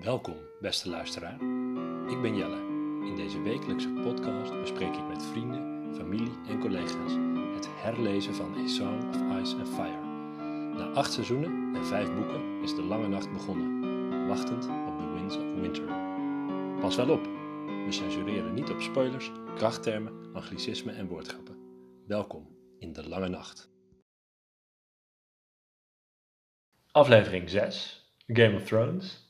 Welkom, beste luisteraar. Ik ben Jelle. In deze wekelijkse podcast bespreek ik met vrienden, familie en collega's het herlezen van A Song of Ice and Fire. Na acht seizoenen en vijf boeken is de lange nacht begonnen, wachtend op The Winds of Winter. Pas wel op, we censureren niet op spoilers, krachttermen, anglicismen en woordgrappen. Welkom in de lange nacht. Aflevering 6, Game of Thrones.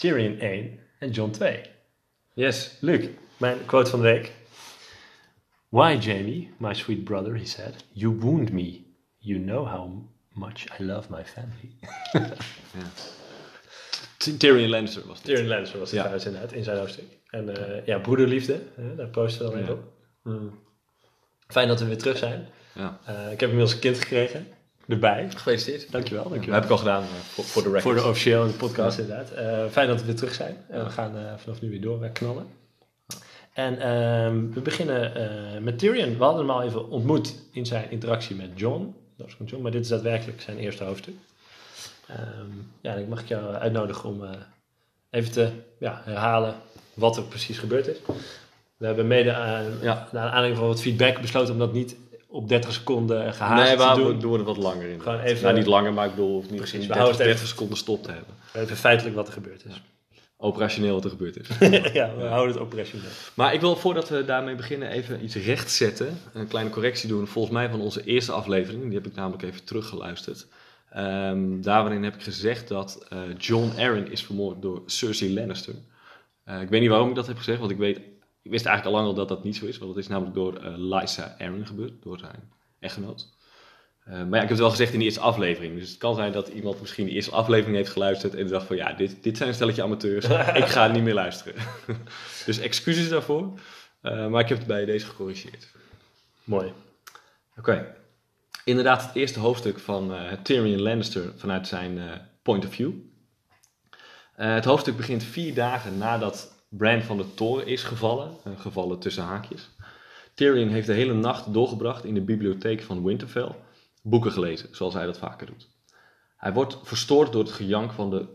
Tyrion 1 en John 2. Yes. Luc, mijn quote van de week. Why, Jamie, my sweet brother, he said, you wound me. You know how much I love my family. Tyrion Lannister was het. Tyrion Lannister was het Ja. trouwens inderdaad, in zijn hoofdstuk. En eh, ja, broederliefde, hè, daar posten we dan Ja. op. Mm. Fijn dat we weer terug zijn. Ja. Eh, ik heb inmiddels een kind gekregen, erbij. Gefeliciteerd. Dankjewel, Dat dankjewel. heb ik al gedaan eh, voor, de record. Voor de officiële podcast inderdaad. Eh, fijn dat we weer terug zijn. En we gaan eh, vanaf nu weer door eh, knallen. En ehm, we beginnen eh, met Tyrion. We hadden hem al even ontmoet in zijn interactie met John. Dat John, maar dit is daadwerkelijk zijn eerste hoofdstuk. Ehm, ja, dan mag ik jou uitnodigen om eh, even te ja, herhalen wat er precies gebeurd is. We hebben mede aan, Ja. naar aanleiding van wat feedback besloten om dat niet op 30 seconden gehaast nee, te we doen. doen het wat langer in. Gewoon even- Nou, niet langer, maar ik bedoel, of niet Precies, niet we 30, houden het even- 30 seconden stop te hebben. Even feitelijk wat er gebeurd is. Operationeel wat er gebeurd is. ja, we houden het operationeel. maar ik wil voordat we daarmee beginnen even iets rechtzetten. Een kleine correctie doen. Volgens mij van onze eerste aflevering. Die heb ik namelijk even teruggeluisterd. Ehm daarin heb ik gezegd dat eh, John Arryn is vermoord door Cersei Lannister. Eh, ik weet niet waarom ik dat heb gezegd, want ik weet... Ik wist eigenlijk al lang al dat dat niet zo is, want dat is namelijk door Lysa Arryn gebeurd, door zijn echtgenoot. Eh, maar ja, ik heb het wel gezegd in de eerste aflevering. Dus het kan zijn dat iemand misschien de eerste aflevering heeft geluisterd en dacht van ja, dit, dit zijn een stelletje amateurs. ik ga niet meer luisteren. dus excuses daarvoor. Eh, maar ik heb het bij deze gecorrigeerd. Mooi. Oké. Inderdaad, het eerste hoofdstuk van Tyrion Lannister vanuit zijn point of view. Het hoofdstuk begint vier dagen nadat Bran van de toren is gevallen. eh, gevallen tussen haakjes. Tyrion heeft de hele nacht doorgebracht in de bibliotheek van Winterfell. Boeken gelezen, zoals hij dat vaker doet. Hij wordt verstoord door het gejank van de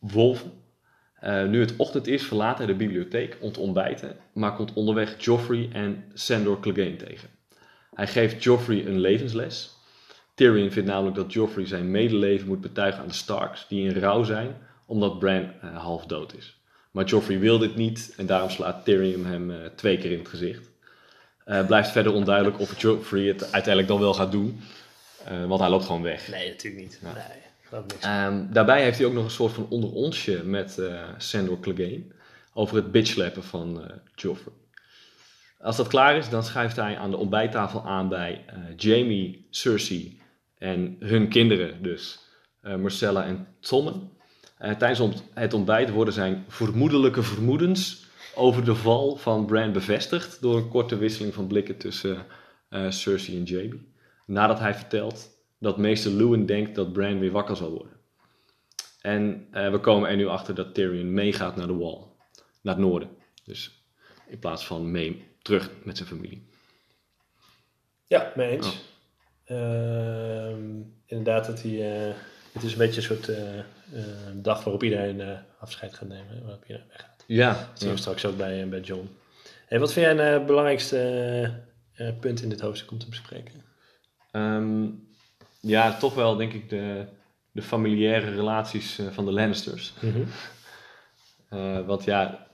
wolven. Eh, nu het ochtend is, verlaat hij de bibliotheek om te ontbijten, maar komt onderweg Joffrey en Sandor Clegane tegen. Hij geeft Joffrey een levensles. Tyrion vindt namelijk dat Joffrey zijn medeleven moet betuigen aan de Starks, die in rouw zijn omdat Bran eh, half dood is. Maar Joffrey wil dit niet en daarom slaat Tyrion hem eh, twee keer in het gezicht. Eh, blijft verder onduidelijk of Joffrey het uiteindelijk dan wel gaat doen, want hij loopt gewoon weg. Nee, natuurlijk niet. Nee, geloof niks. Ehm, daarbij heeft hij ook nog een soort van onder onsje met Sandor Clegane over het bitchlappen van eh Joffrey. Als dat klaar is, dan schuift hij aan de ontbijttafel aan bij eh, Jamie, Cersei en hun kinderen, dus Marcella en Tommen. Eh, tijdens het ontbijt worden zijn vermoedelijke vermoedens over de val van Bran bevestigd door een korte wisseling van blikken tussen eh, Cersei en Jamie. Nadat hij vertelt dat meester Lewin denkt dat Bran weer wakker zal worden. En eh, we komen er nu achter dat Tyrion meegaat naar de wall, naar het noorden. Dus in plaats van mee terug met zijn familie. Ja, mee eens. Oh. Ehm, inderdaad, dat hij, het is een beetje een soort eh, eh, dag waarop iedereen eh, afscheid gaat nemen. Waarop iedereen weggaat. Ja, Dat zien we straks ook bij, eh, bij John. Hey, wat vind jij een eh, belangrijkste punt in dit hoofdstuk om te bespreken? Ehm, ja, toch wel denk ik de, de familiaire relaties van de Lannisters. Eh, want ja,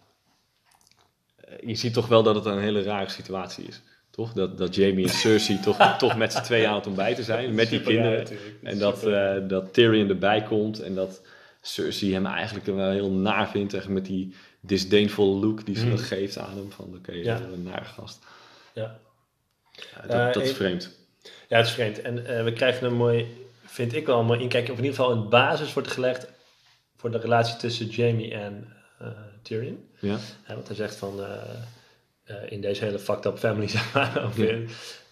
je ziet toch wel dat het een hele rare situatie is. Toch? Dat, dat Jamie en Cersei toch, toch met z'n tweeën aan het ontbijten zijn. Met die raar kinderen. En dat, eh, dat Tyrion erbij komt. En dat Cersei hem eigenlijk wel heel naar vindt. Echt met die disdainful look die ze dan geeft aan hem. Van oké, Ja. een nare gast. Ja. Ja, dat, Eh, dat is vreemd. Ja, het is vreemd. En eh, we krijgen een mooi, vind ik wel een mooi inkijkje, of in ieder geval een basis wordt gelegd voor de relatie tussen Jamie en Tyrion. Ja? Ja, want hij zegt van, eh, in deze hele fucked up family, zeg maar,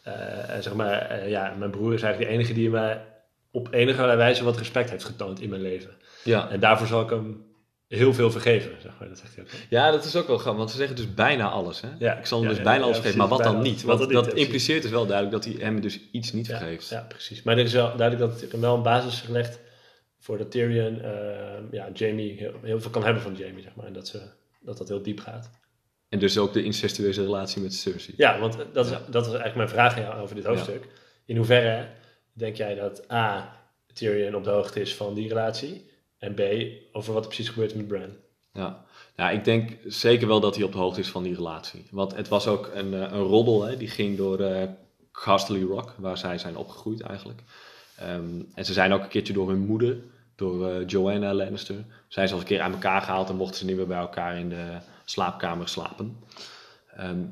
eh, en zeg maar, eh, ja, mijn broer is eigenlijk de enige die mij op enige wijze wat respect heeft getoond in mijn leven. Ja. En daarvoor zal ik hem heel veel vergeven, zeg maar. Dat zegt hij ook. ja, dat is ook wel grappig. Want ze zeggen dus bijna alles. Hè? Ja. Ik zal hem Ja, dus bijna ja, alles vergeven. Maar wat dan niet? Want niet, dat impliceert dus wel duidelijk dat hij hem dus iets niet vergeeft. ja, precies. Maar er is wel duidelijk dat er wel een basis is gelegd voordat Tyrion eh, ja, Jamie heel, heel veel kan hebben van Jamie, zeg maar. En dat, ze, dat dat heel diep gaat. En dus ook de incestueuze relatie met Cersei. Ja, want dat is, Ja. dat was eigenlijk mijn vraag aan jou over dit hoofdstuk. In hoeverre denk jij dat A, Tyrion op de hoogte is van die relatie? En B, over wat er precies gebeurt met Bran? Ja. ja, ik denk zeker wel dat hij op de hoogte is van die relatie. Want het was ook een, eh, een roddel, hè? die ging door eh Casterly Rock, waar zij zijn opgegroeid eigenlijk. Ehm, en ze zijn ook een keertje door hun moeder, door eh, Joanna Lannister, zijn ze al een keer aan elkaar gehaald en mochten ze niet meer bij elkaar in de slaapkamer slapen. Ehm,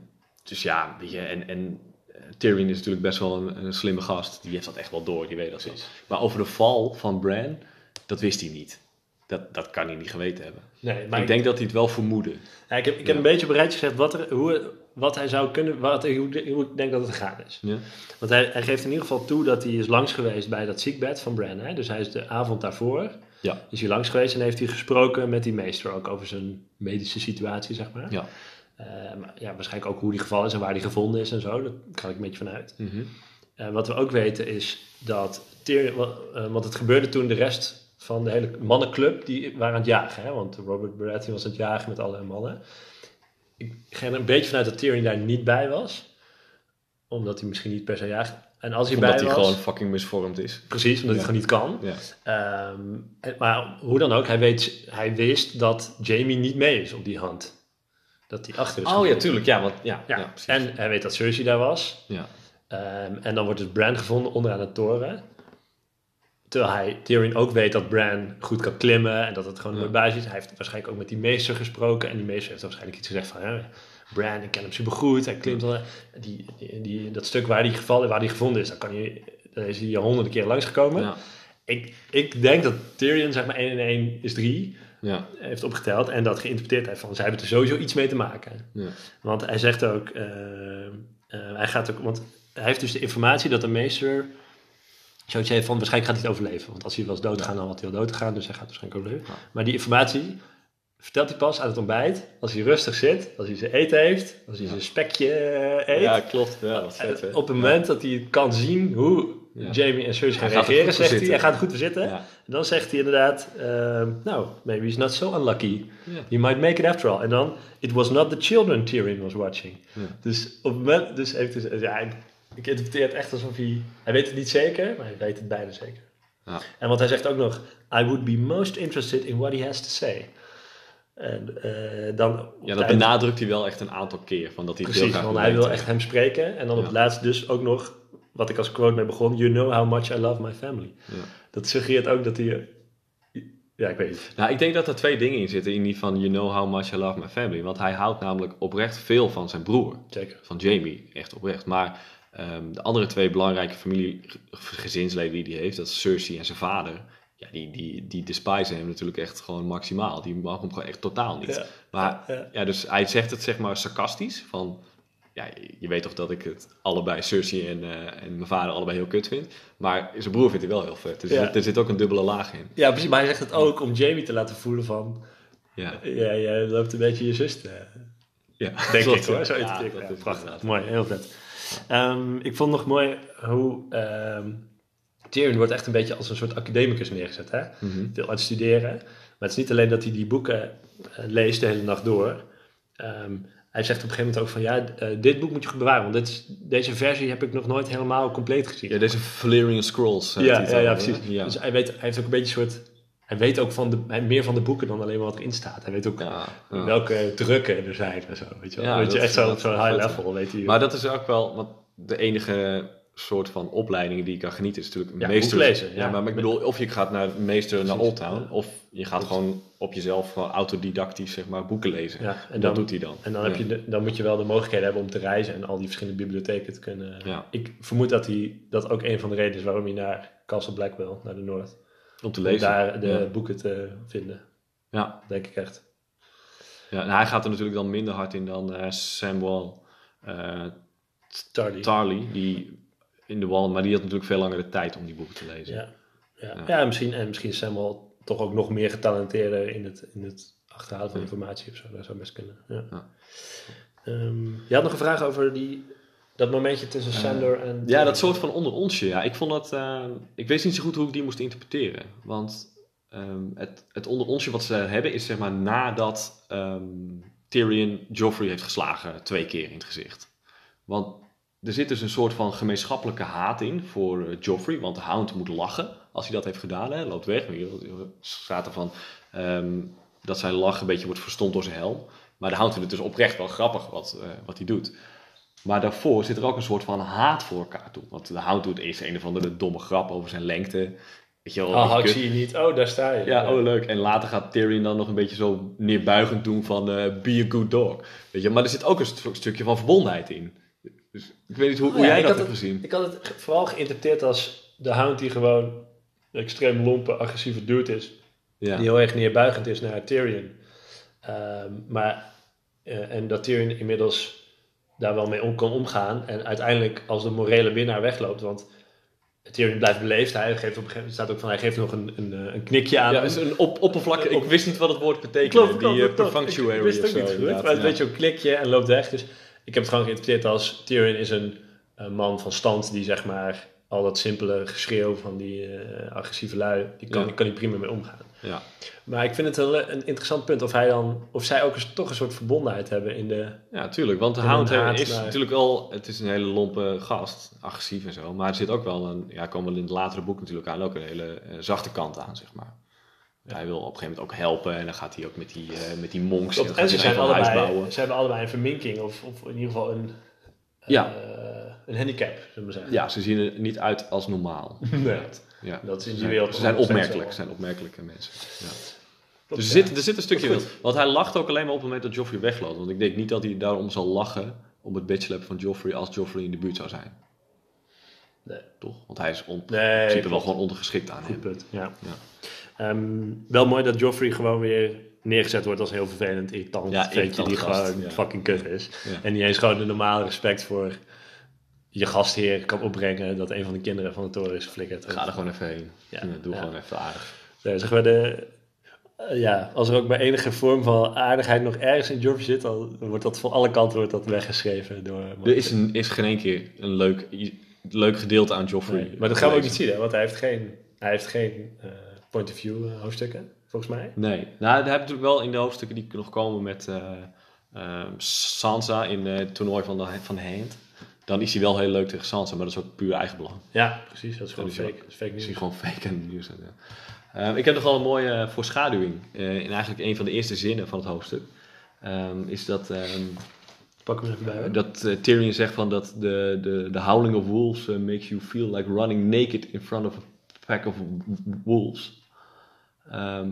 dus ja, weet je, en, en eh, Tyrion is natuurlijk best wel een, een slimme gast. Die heeft dat echt wel door, die weet dat zo. Maar over de val van Bran, dat wist hij niet. Dat, dat kan hij niet geweten hebben. Nee, maar ik denk dat hij het wel vermoedde. Ja, ik heb, ik heb een beetje rijtje gezegd wat, er, hoe, wat hij zou kunnen, wat, hoe, hoe ik denk dat het gegaan is. Ja? Want hij, hij geeft in ieder geval toe dat hij is langs geweest bij dat ziekbed van Bran. Hè? Dus hij is de avond daarvoor, Ja. is hij langs geweest en heeft hij gesproken met die meester ook over zijn medische situatie, zeg maar. Ja. Eh, maar ja, waarschijnlijk ook hoe die gevallen is en waar die gevonden is en zo. Daar ga ik een beetje vanuit. Mhm. Eh, wat we ook weten is dat Tyrion, eh, want het gebeurde toen de rest van de hele mannenclub, die waren aan het jagen. Hè? Want Robert Baratheon was aan het jagen met alle mannen. Ik ga er een beetje vanuit dat Tyrion daar niet bij was. Omdat hij misschien niet per se jaagt. En als hij Omdat bij hij was... gewoon fucking misvormd is. Precies, omdat hij Ja. het gewoon niet kan. Ja. Ehm, maar hoe dan ook, hij, weet, hij wist dat Jamie niet mee is op die hand. Dat hij achter is. Oh ja, tuurlijk. Ja, want, ja, ja. Ja, en hij weet dat Cersei daar was. ja. Ehm, en dan wordt dus Bran gevonden onderaan de toren. Terwijl hij, Tyrion ook weet dat Bran goed kan klimmen en dat het gewoon Ja. een mooi basis is. Hij heeft waarschijnlijk ook met die meester gesproken. En die meester heeft waarschijnlijk iets gezegd van... Hè, Bran, ik ken hem supergoed. Hij klimt al... Die, die, die- dat stuk waar hij gevallen, waar hij gevonden is, daar, kan hij, daar is hij honderden keer langsgekomen. Ja. Ik, ik denk dat Tyrion, zeg maar 1 en 1 is 3, Ja. heeft opgeteld. En dat geïnterpreteerd heeft van, zij hebben er sowieso iets mee te maken. Ja. Want hij zegt ook, eh, eh, hij gaat ook, want hij heeft dus de informatie dat de meester zoiets heeft van waarschijnlijk gaat hij het overleven. Want als hij was doodgaan, dan had hij al doodgegaan, dus hij gaat waarschijnlijk overleven. Ja. Maar die informatie vertelt hij pas aan het ontbijt, als hij rustig zit, als hij zijn eten heeft, als hij zijn spekje eh, eet. ja, klopt. Ja, dat vet, op het moment dat hij kan zien hoe Ja. Jamie en Cersei gaan er reageren, zegt hij, hij gaat goed voor zitten. Dan zegt hij inderdaad, ehm, nou, maybe he's not so unlucky. You might make it after all. En dan, it was not the children Tyrion was watching. Dus op het moment, dus heeft dus, ja, ik, interpreteer het echt alsof hij, hij weet het niet zeker, maar hij weet het bijna zeker. Ja. En want hij zegt ook nog, I would be most interested in what he has to say. En eh, dan... Ja, dat benadrukt hij wel echt een aantal keer. Van dat hij Precies, want hij wil echt hem spreken. En dan op het laatst dus ook nog, wat ik als quote mee begon, You know how much I love my family. Ja. Dat suggereert ook dat hij... Ja, ik weet niet. Nou, ik denk dat er twee dingen in zitten. In die van You know how much I love my family. Want hij houdt namelijk oprecht veel van zijn broer. Zeker. Van Jamie, echt oprecht. Maar ehm, de andere twee belangrijke familiegezinsleden die hij heeft, dat is Cersei en zijn vader. Ja, die, die, die despisen hem natuurlijk echt gewoon maximaal. Die mag hem gewoon echt totaal niet. Ja. Maar Ja. ja, dus hij zegt het zeg maar sarcastisch. Van, ja, je weet toch dat ik het allebei, Cersei en, eh, en mijn vader, allebei heel kut vind. Maar zijn broer vindt hij wel heel vet. Dus Ja. er, zit- er zit ook een dubbele laag in. Ja, precies. Maar hij zegt het ook om Jamie te laten voelen van... Ja, Ja, jij loopt een beetje je zus te... ja. Denk ik hoor, zo Ja, dat is Prachtig, mooi, heel vet. Ehm, ik vond nog mooi hoe ehm Tyrion wordt echt een beetje als een soort academicus neergezet. Hè? Veel aan het studeren. Maar het is niet alleen dat hij die boeken eh, leest de hele nacht door. Ehm, hij zegt op een gegeven moment ook van ja, eh, dit boek moet je goed bewaren. Want dit is, deze versie heb ik nog nooit helemaal compleet gezien. Ja, deze Valerian Scrolls. eh, ja, ja, ja, precies. Ja. Dus hij, weet, hij heeft ook een beetje een soort... Hij weet ook van de, hij- meer van de boeken dan alleen maar wat erin staat. Hij weet ook Ja, ja. welke drukken er zijn en zo. Weet je, wel. Weet je echt zo zo'n high level. Weet hij, Maar dat is ook wel, want de enige soort van opleidingen die ik kan genieten is natuurlijk Ja, meester. lezen, Ja, ja. maar ik bedoel, of je gaat naar meester naar Precies, Old Town, ja. of je gaat gewoon op jezelf gewoon autodidactisch zeg maar boeken lezen. ja, En dat dan, doet hij dan. En dan, heb je de, dan moet je wel de mogelijkheden hebben om te reizen en al die verschillende bibliotheken te kunnen. Ja. Ik vermoed dat hij dat ook een van de redenen is waarom hij naar Castle Blackwell, naar de Noord, om te om lezen. daar de boeken te vinden. Ja. Denk ik echt. Ja, en hij gaat er natuurlijk dan minder hard in dan eh, Samuel Tardy. Tarly, die in de wal, maar die had natuurlijk veel langer de tijd om die boeken te lezen. Ja, ja. Ja. ja. en misschien, en misschien is Samuel toch ook nog meer getalenteerder in het, in het achterhalen van informatie of zo. Dat zou best kunnen. Ja. Ja. Ehm, je had nog een vraag over die, dat momentje tussen Sandor en... Ja, dat soort van onder onsje. Ja, ik vond dat. eh, ik wist niet zo goed hoe ik die moest interpreteren. Want ehm, het, het onder onsje wat ze hebben is zeg maar nadat ehm, Tyrion Joffrey heeft geslagen twee keer in het gezicht. Want er zit dus een soort van gemeenschappelijke haat in voor eh, Joffrey, want de Hound moet lachen als hij dat heeft gedaan. Hè, loopt weg. Er staat ervan ehm, dat zijn lach een beetje wordt verstomd door zijn helm. Maar de Hound vindt het dus oprecht wel grappig wat, eh, wat hij doet. Maar daarvoor zit er ook een soort van haat voor elkaar toe. Want de Hound doet eerst een of andere domme grap over zijn lengte. Weet je wel, Oh, ik zie je niet. Oh, daar sta je. Ja, oh leuk. En later gaat Tyrion dan nog een beetje zo neerbuigend doen van eh, be a good dog. Weet je, maar er zit ook een st- stukje van verbondenheid in. Dus ik weet niet hoe, hoe Oh ja, jij dat hebt gezien. Ik had het vooral geïnterpreteerd als de hound die gewoon een extreem lompe, agressieve dude is. Ja. Die heel erg neerbuigend is naar Tyrion. Ehm, maar, eh, en dat Tyrion inmiddels daar wel mee om kan omgaan. En uiteindelijk als de morele winnaar wegloopt. Want Tyrion blijft beleefd. Hij geeft op een gegeven moment staat ook van hij geeft nog een, een, eh, een knikje aan. Ja, is een op, oppervlak. Ik Op- wist niet wat het woord betekende. Klopt, die klopt, klopt, klopt. perfunctuary Ik wist het ook niet goed, maar het ja. weet je, een klikje en loopt weg. Dus ik heb het gewoon geïnterpreteerd als Tyrion is een, een man van stand die zeg maar al dat simpele geschreeuw van die eh, agressieve lui, die kan, Ja. die kan hij prima mee omgaan. Ja. Maar ik vind het een, een interessant punt of hij dan, of zij ook eens, toch een soort verbondenheid hebben in de. ja, tuurlijk. Want de Hound haat is naar- natuurlijk wel... Het is een hele lompe gast. Agressief en zo. Maar er zit ook wel een... Ja, komen we in het latere boek natuurlijk aan. Ook een hele eh, zachte kant aan, zeg maar. Hij wil op een gegeven moment ook helpen. En dan gaat hij ook met die, eh, met die monks... En en ze zijn een huis bouwen. allebei, ze hebben allebei een verminking of, of in ieder geval een, Ja. eh, een handicap, zullen we zeggen. Ja, ze zien er niet uit als normaal. Nee. Ja. Dat is in die zijn, wereld ze zijn opmerkelijk, ze zijn opmerkelijke mensen. Ja. Dus er ja. zit, er zit een stukje is Want hij lacht ook alleen maar op het moment dat Joffrey wegloopt. Want ik denk niet dat hij daarom zal lachen op het bedslappen van Joffrey als Joffrey in de buurt zou zijn. Nee. Toch? Want hij is on, Nee, in principe wel gewoon ondergeschikt aan Goed hem. punt, ja. Ja. Ehm, wel mooi dat Joffrey gewoon weer neergezet wordt als heel vervelend, irritant Ja, die gast, gewoon ja. fucking kut is. Ja. En niet eens gewoon een normale respect voor je gastheer kan opbrengen dat een van de kinderen van de toren is geflikkerd. Ga er gewoon even heen. Ja. Doe gewoon even aardig. Nee, zeg maar de, ja, als er ook maar enige vorm van aardigheid nog ergens in Joffrey zit, dan wordt dat van alle kanten wordt dat weggeschreven door... Er is, een, is geen één keer een leuk, leuk gedeelte aan Joffrey. Nee, maar dat gaan we ook niet zien, hè, want hij heeft geen, hij heeft geen eh, point of view eh, hoofdstukken, volgens mij. Nee, nou, daar heb je natuurlijk wel in de hoofdstukken die nog komen met eh, eh, Sansa in eh, het toernooi van de, van de Hand. Dan is hij wel heel leuk tegen Sansa, maar dat is ook puur eigen belang. Ja, precies, dat is gewoon Dat is fake, wel- dat is fake nieuws. gewoon fake en nieuws. Ja. Ehm, ik heb nog wel een mooie voorschaduwing. eh, in eigenlijk een van de eerste zinnen van het hoofdstuk. Ehm, is dat, ehm, Pak hem even bij. hoor. dat Tyrion zegt van dat de, de, the howling of wolves makes you feel like running naked in front of a pack of wolves. Ehm,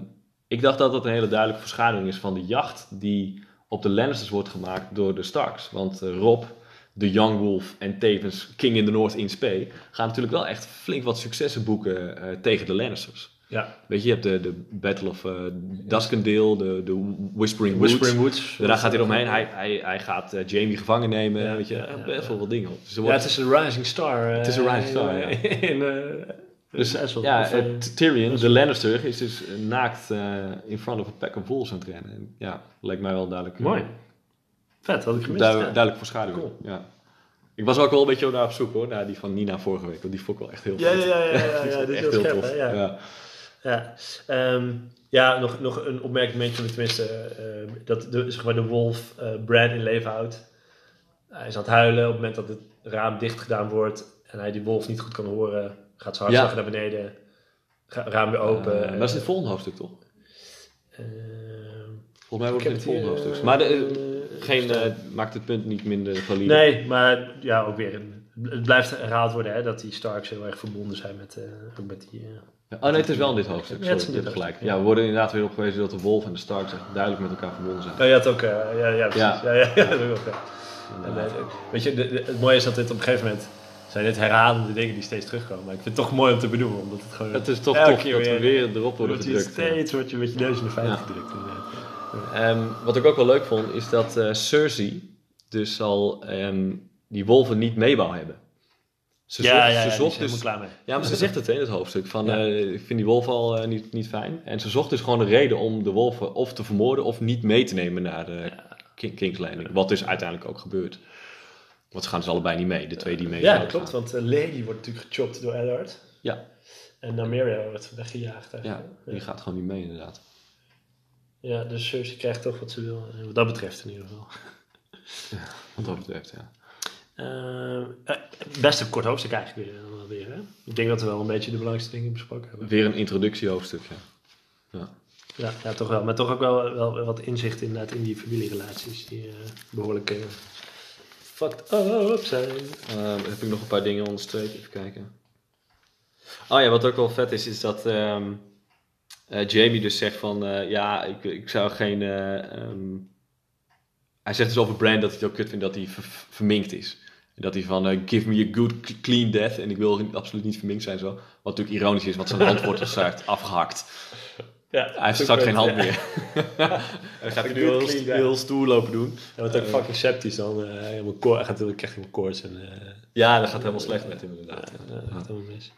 ik dacht dat dat een hele duidelijke verschaduwing is van de jacht die op de Lannisters wordt gemaakt door de Starks. Want eh, Rob, de Young Wolf en tevens King in the North in Spee gaan natuurlijk wel echt flink wat successen boeken eh, tegen de Lannisters. Ja, Weet je, je hebt de, de Battle of eh Duskendale, de, de Whispering Woods. Whispering Woods. Daarna gaat hij eromheen. Hij, hij, hij gaat Jamie gevangen nemen. Ja, weet je, ja, best wel wat dingen op. Dus er Ja, wordt, het is een rising star. Het is een rising star, in, ja. In, dus, ja, eh, Tyrion, de Lannister, is dus eh, naakt eh, in front of a pack of wolves aan het rennen. En, ja, lijkt mij wel duidelijk. mooi. Vet, had ik gemist. Duidelijk voor schaduw. Ja. Ik was ook wel een beetje naar op zoek hoor, naar die van Nina vorige week. Want die vond ik wel echt heel Ja, ja, ja, ja, ja, dit is heel tof. ja. Ja. Ja, Ehm, ja nog, nog een opmerking mention, tenminste, eh, dat de, zeg maar de wolf eh Bran in leven houdt. Hij is aan het huilen op het moment dat het raam dicht gedaan wordt en hij die wolf niet goed kan horen, gaat zijn hartslag Ja. naar beneden, raam weer open. Maar dat is het volgende hoofdstuk toch? eh, Volgens mij wordt het in het volgende hoofdstuk. Maar de, eh, geen, maakt het punt niet minder valide. Nee, maar ja, ook weer. Een, het blijft herhaald worden hè, dat die Starks heel erg verbonden zijn met, met die. Oh nee, het is wel in dit hoofdstuk. Ja, het is dit gelijk. Ja, we worden inderdaad weer op gewezen dat de Wolf en de Starks echt duidelijk met elkaar verbonden zijn. Oh, je had ook. ja, ja, precies. Ja. Ja. Ja, ja, dat ook, ja. En, weet je, de- de- het mooie is dat dit op een gegeven moment. Zijn dit herhalende dingen die steeds terugkomen. Maar ik vind het toch mooi om te benoemen, omdat het gewoon. Het is toch tof keer dat we weer erop worden je gedrukt. ja. Steeds wordt je met je neus in de feiten Ja. gedrukt. Ehm, wat ik ook wel leuk vond, is dat eh, Cersei dus zal ehm, die wolven niet mee wou hebben. Ze Ja, zocht, ja, ja, ze zocht dus klaar mee. Ja, maar ze zegt het hè, in het hoofdstuk. Van, Ja. eh, ik vind die wolf al eh, niet, niet fijn. En ze zocht dus gewoon een reden om de wolven of te vermoorden of niet mee te nemen naar de King, King's Landing. Wat dus uiteindelijk ook gebeurt. Want ze gaan dus allebei niet mee, de twee die mee Ja, klopt, gaan. want eh, Lady wordt natuurlijk gechopt door Eddard. Ja. En Nymeria wordt weggejaagd Ja, eigenlijk. die gaat gewoon niet mee inderdaad. Ja, dus Cersei krijgt toch wat ze wil. Wat dat betreft in ieder geval. Wat dat betreft, ja. Eh, eh, best een kort hoofdstuk eigenlijk weer. weer hè? Ik denk dat we wel een beetje de belangrijkste dingen besproken hebben. Weer een introductiehoofdstuk, ja. ja. Ja, ja toch wel. Maar toch ook wel, wel wat inzicht inderdaad in die familierelaties. Die eh, behoorlijk eh fucked up zijn. Ehm, heb ik nog een paar dingen onderstreept? Even kijken. Oh ja, wat ook wel vet is, is dat ehm, eh, Jamie dus zegt van... eh, ja, ik, ik zou geen... eh, ehm, hij zegt dus over Brand dat hij het ook kut vindt dat hij ver- verminkt is. En dat hij van, give me a good clean death. En ik wil absoluut niet verminkt zijn zo. Wat natuurlijk ironisch is, want zijn hand wordt dus afgehakt. Ja, Hij heeft straks geen hand meer. en dan gaat hij nu heel, clean death. heel stoer lopen doen. Hij wordt ook fucking septisch dan. eh helemaal koor, hij gaat natuurlijk echt helemaal koorts. En, eh, Ja, dat gaat helemaal slecht met hem inderdaad. ja, dat gaat helemaal mis.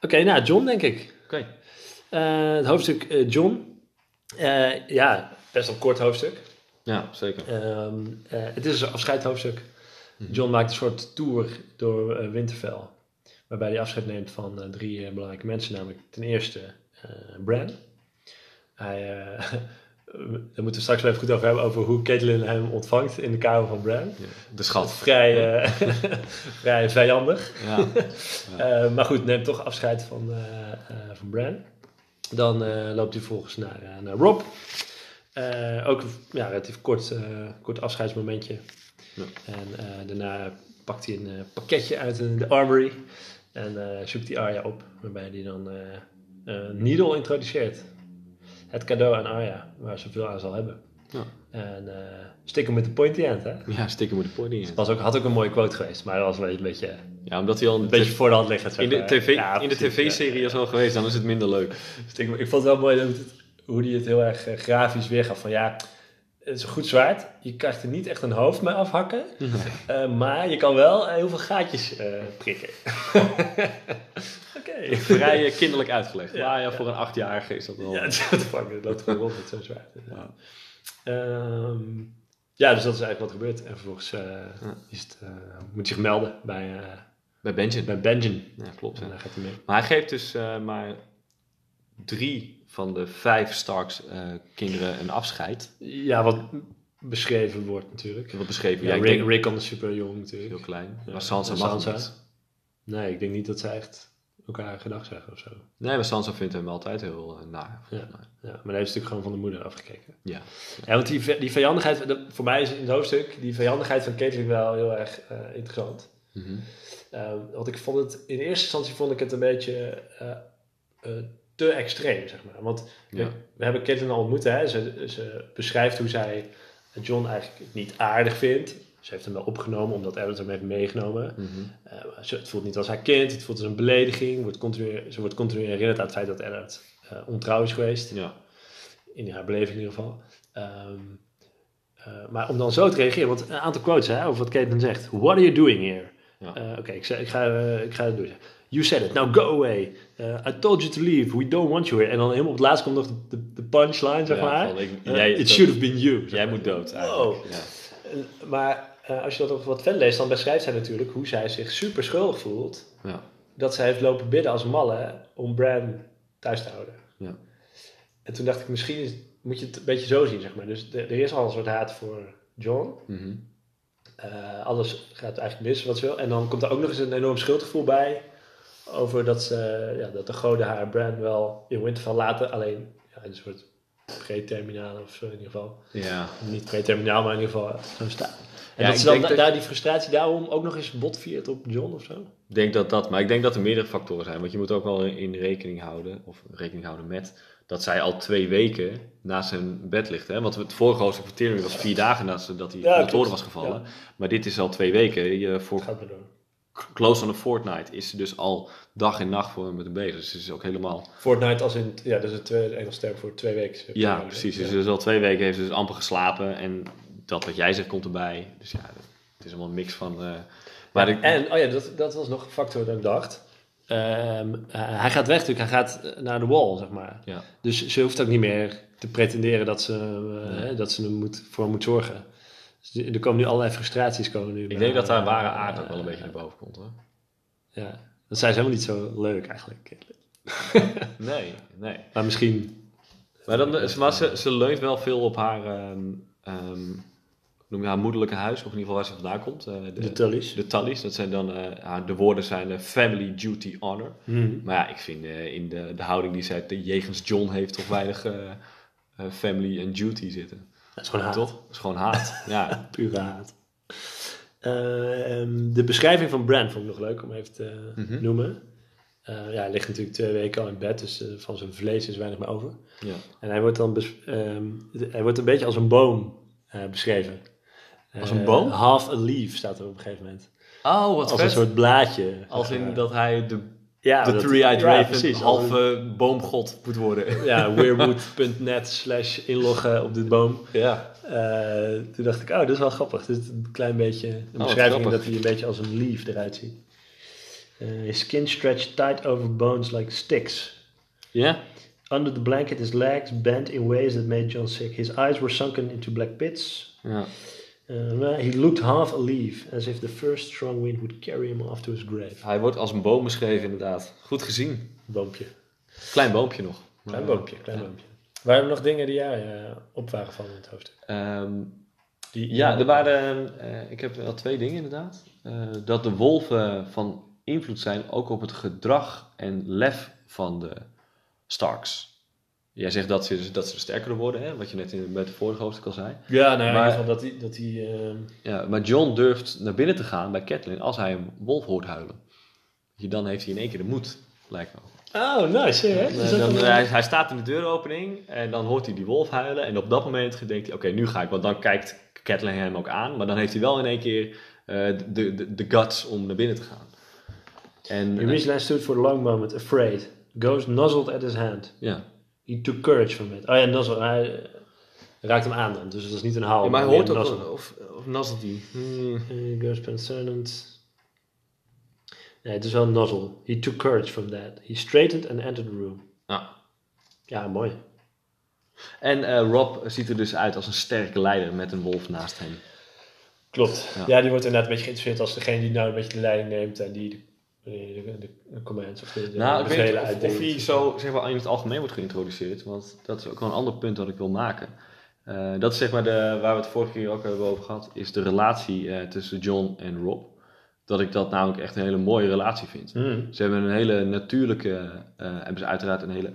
Oké, nou, John denk ik. Oké. Eh, het hoofdstuk eh, John. Eh, ja, best wel een kort hoofdstuk. Ja, zeker. Ehm, eh, het is een afscheidhoofdstuk. John maakt een soort tour door eh, Winterfell. Waarbij hij afscheid neemt van eh, drie eh, belangrijke mensen. Namelijk ten eerste eh Bran. Hij, eh, daar moeten we straks wel even goed over hebben. Over hoe Caitlyn hem ontvangt in de kamer van Bran. Ja, de schat. Vrij, eh, vrij vijandig. Ja. Maar goed, neemt toch afscheid van, van Bran. Dan loopt hij volgens naar, naar Rob. Ook een ja, relatief kort, kort afscheidsmomentje. Ja. En daarna pakt hij een pakketje uit de, de armory. En zoekt hij Arya op. Waarbij hij dan Needle introduceert. Het cadeau aan Arya, waar ze veel aan zal hebben. Ja. En eh stick hem met de pointy end, hè? Ja, stikken moet de pony in. Was ook, had ook een mooie quote geweest, maar dat was wel een beetje, Ja, omdat hij al een beetje voor de hand zeg in de. TV, Ja, in de tv-serie ja. is al geweest, dan is het minder leuk. Dus ik, vond het wel mooi hoe hij het heel erg eh, grafisch weergaf. Van ja, het is een goed zwaard. Je krijgt er niet echt een hoofd mee afhakken. eh, maar je kan wel eh, heel veel gaatjes eh, prikken. Oké. Vrij kinderlijk uitgelegd. Ja, maar ja, ja. voor een achtjarige is dat wel... Ja, fuck, het loopt gewoon rond met zo'n zwaard. Ja. Ehm, ja, dus dat is eigenlijk wat er gebeurt. En vervolgens is het, moet hij zich melden bij, Bij Benjen. bij Benjen. Ja, klopt. En dan gaat hij mee. Maar hij geeft dus maar drie van de vijf Starks eh, kinderen een afscheid. Ja, wat beschreven wordt natuurlijk. Wat beschreven. Ja, Rick, denk Rick is super jong natuurlijk. heel klein. Ja, maar Sansa mag Sansa? niet. Nee, ik denk niet dat ze echt elkaar gedag zeggen of zo. Nee, maar Sansa vindt hem altijd heel uh, naar. Ja. Ja, maar hij heeft natuurlijk gewoon van de moeder afgekeken. Ja. Ja, want die, die vijandigheid, voor mij is in het hoofdstuk, die vijandigheid van Caitlyn wel heel erg eh, interessant. Ehm, want ik vond het, in eerste instantie vond ik het een beetje eh, eh, te extreem, zeg maar. Want we, Ja. we hebben Caitlyn al ontmoet, hè. Ze, ze beschrijft hoe zij John eigenlijk niet aardig vindt. Ze heeft hem wel opgenomen omdat Edward hem heeft meegenomen. Mhm. Eh, ze- het voelt niet als haar kind, het voelt als een belediging. Wordt continu, ze wordt continu herinnerd aan het feit dat Edward eh, ontrouw is geweest. Ja. In haar beleving in ieder geval. Ehm, eh, maar om dan zo te reageren, want een aantal quotes hè, over wat Caitlin zegt. What are you doing here? Ja. Oké, ik, ik, ga, ik ga het doen. You said it, now go away. Eh, I told you to leave, we don't want you here. En dan helemaal op het laatst komt nog de, de, de punchline, zeg Ja, maar. van, ik- Eh, jij- it should have been you. Jij maar. moet dood Wow. eigenlijk. Ja. En- Maar als je dat wat verder leest, dan beschrijft zij natuurlijk hoe zij zich super schuldig voelt. Ja. Dat zij heeft lopen bidden als malle om Bran thuis te houden. Ja. En toen dacht ik, misschien is, moet je het een beetje zo zien, zeg maar. Dus de- er is al een soort haat voor John. Mhm. Alles gaat eigenlijk mis wat ze wil. En dan komt er ook nog eens een enorm schuldgevoel bij. Over dat, ze, ja, dat de goden haar Bran wel in Winterfell laten. Alleen ja, een soort preterminaal of zo in ieder geval. ja. Niet preterminaal, maar in ieder geval zo staan. En Ja, dat ze dan denk da- dat- daar die frustratie daarom ook nog eens botviert op John of zo. Ik denk dat dat, maar ik denk dat er meerdere factoren zijn. Want je moet ook wel in rekening houden, of rekening houden met, dat zij al twee weken naast zijn bed ligt. Hè? Want het vorige hoofdstuk Tyrion was vier dagen nadat dat hij Ja, van de toren was gevallen. Ja. Maar dit is al twee weken. Je, voor Het. Close on a Fortnight is ze dus al dag en nacht voor hem met hem bezig. Dus ze is ook helemaal... Fortnite als in, ja, dat is het Engels term voor twee weken. Ja, precies. Dus, dus al twee weken heeft ze dus amper geslapen. En dat wat jij zegt komt erbij. Dus ja, het is allemaal een mix van... eh, maar ik, En, oh ja, dat, dat was nog een factor dat ik dacht. Ehm, eh, hij gaat weg natuurlijk, hij gaat eh, naar de wall, zeg maar. ja. Dus ze hoeft ook niet meer te pretenderen dat ze, eh, Nee. hè, dat ze er moet, voor moet zorgen. Dus er komen nu allerlei frustraties komen nu. Ik denk dat haar, ware eh, aard ook wel een beetje naar boven komt hoor. Ja, Dat zijn ze helemaal niet zo leuk eigenlijk. Nee, nee. Maar misschien... Maar, dan, maar ze, ze leunt wel veel op haar, ehm, ehm, noem je haar moederlijke huis, of in ieder geval waar ze vandaan komt. eh, de, De Tullys. de dat zijn dan, eh, haar- de woorden zijn eh, family, duty, honor. Mhm. Maar ja, ik vind eh, in de, de houding die zij jegens John heeft, toch weinig eh, eh, family en duty zitten. Dat is gewoon haat. Toch? Dat is gewoon haat. ja. Pure haat. Eh, ehm, de beschrijving van Bran vond ik nog leuk om even te Mhm. noemen. Eh, ja, hij ligt natuurlijk twee weken al in bed, dus eh, van zijn vlees is weinig meer over. ja. En hij wordt dan ehm, hij wordt een beetje als een boom beschreven. Als een boom? half a leaf staat er op een gegeven moment. Oh, wat Als een soort blaadje. Als in dat hij de, ja, de three-eyed ja, raven precies, halve boomgod moet worden. Ja, weirwood.net slash inloggen op dit boom. ja. Eh, toen dacht ik, oh, dat is wel grappig. Dit is een klein beetje een wat beschrijving grappig. dat hij een beetje als een leaf eruit ziet. Eh, his skin stretched tight over bones like sticks. Ja? Under the blanket, his legs bent in ways that made John sick. His eyes were sunken into black pits. Ja. Uh, he looked half a leaf, as if the first strong wind would carry him off to his grave. Hij wordt als een boom beschreven, inderdaad. Goed gezien. Boompje. Klein boompje nog. Klein boompje, klein ja. boompje. Waren er nog dingen die jou eh, op waren van in het hoofdstuk? Ehm, Die, ja, er waren, eh, ik heb wel twee dingen inderdaad. Dat de wolven van invloed zijn ook op het gedrag en lef van de Starks. Jij zegt dat ze, dat ze sterker worden, hè? wat je net in, het vorige hoofdstuk al zei. Ja, nou ja, in Maar- ieder geval dat hij... Dat hij ehm, Ja, maar John durft naar binnen te gaan bij Catelyn als hij een wolf hoort huilen. Dan heeft hij in één keer de moed, lijkt me. Oh, nice, hè? Eh, dan, een- hij, hij staat in de deuropening en dan hoort hij die wolf huilen. En op dat moment denkt hij, oké, nu ga ik. Want dan kijkt Catelyn hem ook aan. Maar dan heeft hij wel in één keer eh, de, de, de guts om naar binnen te gaan. En eh, Irish stood for a long moment, afraid. Ghost nuzzled at his hand. ja. He took courage from it. Oh ja, nuzzle. Hij eh, raakt hem aan dan. Dus dat is niet een haal. Ja, maar hij hoort ook, nuzzle. of, of hij? Hmm. Concerned. Nee, het is wel een nuzzle. He took courage from that. He straightened and entered the room. Ah. Ja, mooi. En eh, Rob ziet er dus uit als een sterke leider met een wolf naast hem. Klopt. Ja. Ja. die wordt inderdaad een beetje geïnteresseerd als degene die nou een beetje de leiding neemt en die de, de, de, commands of de, de Nou, ik weet of, of hij zo zeg maar, in het algemeen wordt geïntroduceerd. Want dat is ook wel een ander punt dat ik wil maken. Eh, dat is zeg maar de, waar we het vorige keer ook hebben over gehad. Is de relatie eh, tussen John en Rob. Dat ik dat namelijk echt een hele mooie relatie vind. Hmm. Ze hebben een hele natuurlijke... eh, hebben ze uiteraard een hele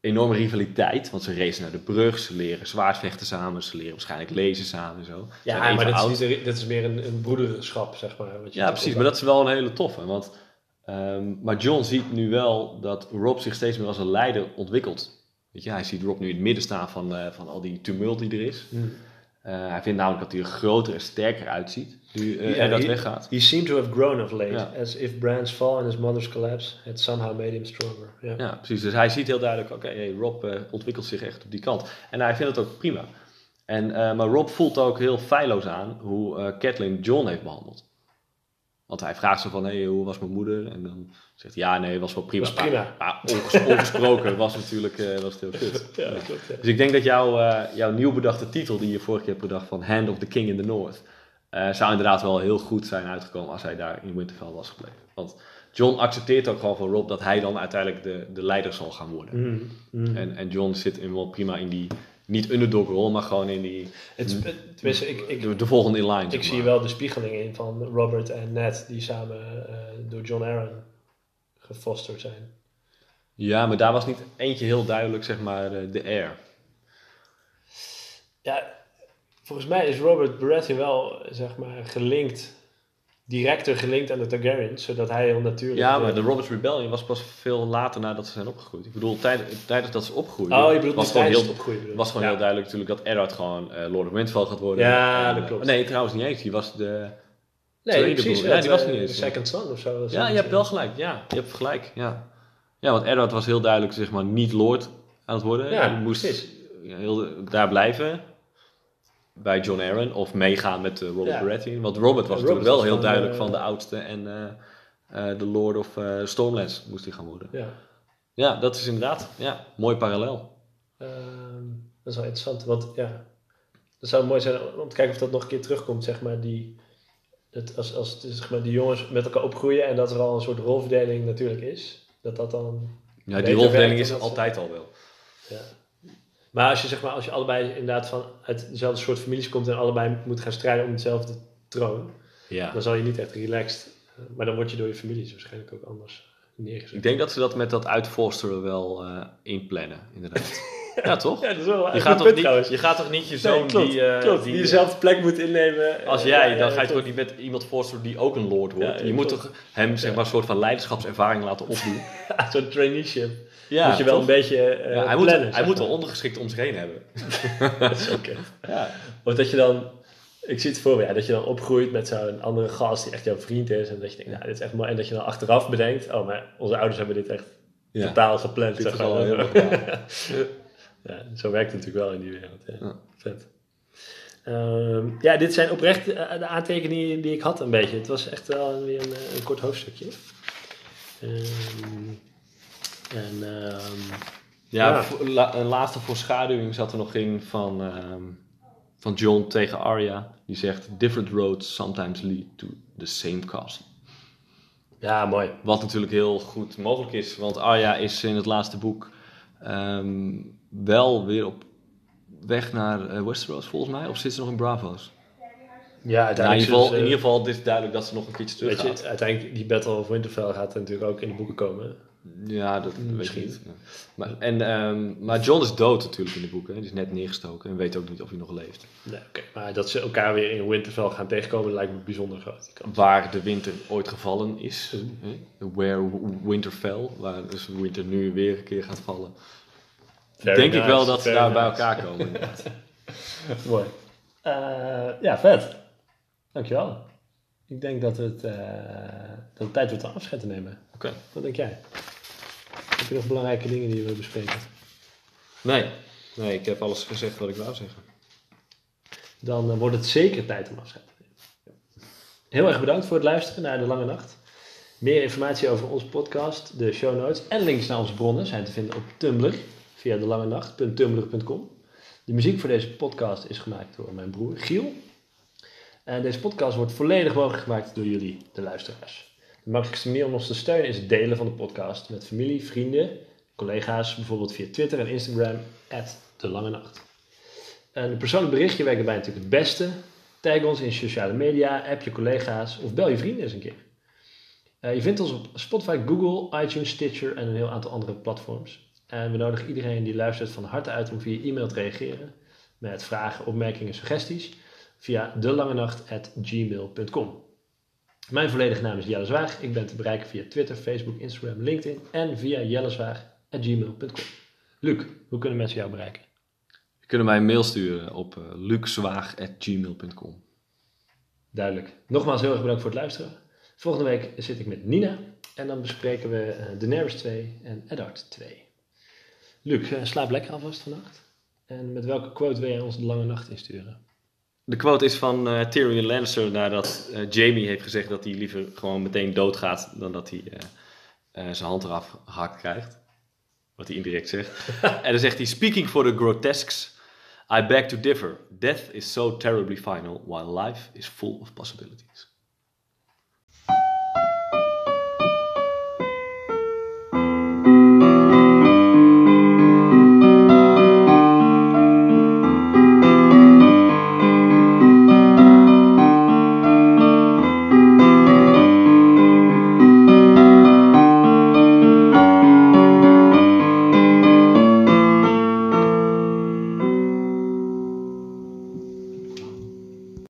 enorme rivaliteit. Want ze racen naar de brug. Ze leren zwaardvechten samen. Ze leren waarschijnlijk lezen samen en zo. Ja, maar dat is, niet, dat is meer een, een broederschap, zeg maar. Wat je Ja, precies. Maar dat is wel een hele toffe. Want, ehm, maar John ziet nu wel dat Rob zich steeds meer als een leider ontwikkelt. Weet je, hij ziet Rob nu in het midden staan van, eh, van al die tumult die er is. Hmm. Eh, hij vindt namelijk dat hij er groter en sterker uitziet nu Ja, Eddard he- weggaat. He seemed to have grown of late, Ja. as if Bran's fall and his mother's collapse had somehow made him stronger. Ja. Ja, precies. Dus hij ziet heel duidelijk, oké, hey, Rob ontwikkelt zich echt op die kant. En hij vindt het ook prima. En, maar Rob voelt ook heel feilloos aan hoe Catelyn John heeft behandeld. Want hij vraagt zo van, hey, hoe was mijn moeder? En dan zegt hij, ja, nee, was wel prima. Was prima. Maar, maar onges- ongesproken was natuurlijk eh, was het heel kut. Ja, dat klopt. Ja. Dus ik denk dat jouw, eh, jouw nieuw bedachte titel, die je vorige keer hebt bedacht van Hand of the King in the North, eh, zou inderdaad wel heel goed zijn uitgekomen als hij daar in Winterfell was gebleven. Want John accepteert ook gewoon van Rob dat hij dan uiteindelijk de, de leider zal gaan worden. Mm, mm. En, en John zit in wel prima in die, niet underdog rol, maar gewoon in die, Het, het- tenminste, ik, ik, de, de volgende in line. ik zie maar. wel de spiegeling in van Robert en Ned, die samen eh, door John Aaron gefosterd zijn. Ja, maar daar was niet eentje heel duidelijk, zeg maar, de, de air. Ja, volgens mij is Robert Baratheon wel, zeg maar, gelinkt, directer gelinkt aan de Targaryens, zodat hij heel natuurlijk... Ja, maar de Robert's Rebellion was pas veel later nadat ze zijn opgegroeid. Ik bedoel, tijd, tijdens dat ze opgroeiden, Oh, je bedoelt was gewoon tijdens heel, opgroeien. was gewoon ja. heel duidelijk natuurlijk dat Eddard gewoon eh, Lord of Winterfell gaat worden. Ja, En, dat eh, klopt. nee, trouwens niet eens. Die was de... Nee, precies. broer. Ja, die was eh, niet eens. Second Son of zo. was Ja, je hebt wel gelijk. Ja, je hebt gelijk. Ja, ja want Eddard was heel duidelijk zeg maar niet Lord aan het worden. Ja, Hij moest heel, daar blijven bij John Aaron of meegaan met eh, Robert Ja. Baratheon. Want Robert was Ja, natuurlijk wel heel duidelijk eh, van de oudste en eh, de Lord of Stormlands moest hij gaan worden. Ja. Ja, dat is inderdaad ja, mooi parallel. Ehm, dat is wel interessant, want ja, dat zou mooi zijn om te kijken of dat nog een keer terugkomt, zeg maar, die, het, als, als het, zeg maar, die jongens met elkaar opgroeien en dat er al een soort rolverdeling natuurlijk is, dat dat dan... Ja, die rolverdeling is altijd al wel. Ja. Maar als je, zeg maar, als je allebei inderdaad van uit dezelfde soort families komt en allebei moet gaan strijden om hetzelfde troon, Ja. dan zal je niet echt relaxed, eh, maar dan word je door je families waarschijnlijk ook anders neergezet. Ik denk dat ze dat met dat uitforsteren wel eh, inplannen, inderdaad. ja, toch? Ja, dat is wel Je gaat, toch niet, je gaat toch niet je Nee, zoon klopt, die... eh, klopt, die, die dezelfde plek moet innemen. Als Eh, jij, dan ga je toch niet met iemand voorstellen die ook een lord wordt. Je moet toch hem zeg maar, een soort van leiderschapservaring laten opdoen. Zo'n traineeship. Ja, moet je wel toch? een beetje eh Ja, hij moet, plannen. hij zeg moet wel ondergeschikt om zich heen hebben. Dat is oké. Ja. Of dat je dan, ik zie het voor me, ja, dat je dan opgroeit met zo'n andere gast die echt jouw vriend is. En dat je denkt, nou, dit is echt mooi. En dat je dan achteraf bedenkt, oh, maar onze ouders hebben dit echt totaal gepland. Dit zeg is maar. Ja, zo werkt het natuurlijk wel in die wereld. Ja. Vet. Ehm, ja, dit zijn oprecht eh, de aantekeningen die ik had een beetje. Het was echt wel weer een, eh, een kort hoofdstukje. Ehm, en ehm, Ja, Ja. voor- la- een laatste voorschaduwing zat er nog in van, van John tegen Arya. Die zegt, different roads sometimes lead to the same castle. ja, mooi. Wat natuurlijk heel goed mogelijk is, want Arya is in het laatste boek wel weer op weg naar eh, Westeros volgens mij. Of zit ze nog in Bravos? Ja, Nou, in, uiteindelijk ieder geval, zullen in ieder geval, dit is duidelijk dat ze nog een keertje terug Weet gaat. je, uiteindelijk, die Battle of Winterfell gaat natuurlijk ook in de boeken komen. Ja, dat weet Misschien. ik niet. Ja. Maar, en, ehm, maar John is dood natuurlijk in de boeken. hè. Die is net neergestoken en weet ook niet of hij nog leeft. Nee, oké. Maar dat ze elkaar weer in Winterfell gaan tegenkomen, lijkt me bijzonder groot. Waar de winter ooit gevallen is. hè. Where w- winter fell. Waar dus winter nu weer een keer gaat vallen. Very Denk ik wel dat ze daar bij elkaar komen. Mooi. Eh, ja, vet. Dankjewel. Ik denk dat het, eh, dat het tijd wordt om afscheid te nemen. Oké. Wat denk jij? Heb je nog belangrijke dingen die je wil bespreken? Nee. nee, ik heb alles gezegd wat ik wou zeggen. Dan eh, wordt het zeker tijd om afscheid te nemen. Heel erg bedankt voor het luisteren naar De Lange Nacht. Meer informatie over onze podcast, de show notes en links naar onze bronnen zijn te vinden op Tumblr via delangenacht.tumblr.com. De muziek voor deze podcast is gemaakt door mijn broer Giel. En deze podcast wordt volledig mogelijk gemaakt door jullie, de luisteraars. De makkelijkste manier om ons te steunen is het delen van de podcast met familie, vrienden, collega's, bijvoorbeeld via Twitter en Instagram, de Lange Nacht. Een persoonlijk berichtje werkt daarbij natuurlijk het beste. Tag ons in sociale media, app je collega's of bel je vrienden eens een keer. Eh, je vindt ons op Spotify, Google, iTunes, Stitcher en een heel aantal andere platforms. En we nodigen iedereen die luistert van harte uit om via e-mail te reageren met vragen, opmerkingen, suggesties via delangenacht.gmail.com. Mijn volledige naam is Jelle Zwaag. Ik ben te bereiken via Twitter, Facebook, Instagram, LinkedIn en via jellezwaag.gmail.com. Luc, hoe kunnen mensen jou bereiken? Je kunt mij een mail sturen op uh, luxwaag.gmail.com. Duidelijk. Nogmaals heel erg bedankt voor het luisteren. Volgende week zit ik met Nina en dan bespreken we uh, Daenerys 2 en Eddard 2. Luc, uh, slaap lekker alvast vannacht. En met welke quote wil jij ons de lange nacht insturen? De quote is van uh, Tyrion Lannister nadat uh, Jamie heeft gezegd dat hij liever gewoon meteen doodgaat dan dat hij uh, zijn hand eraf gehakt krijgt. Wat hij indirect zegt. en dan zegt hij: Speaking for the grotesques, I beg to differ. Death is so terribly final, while life is full of possibilities.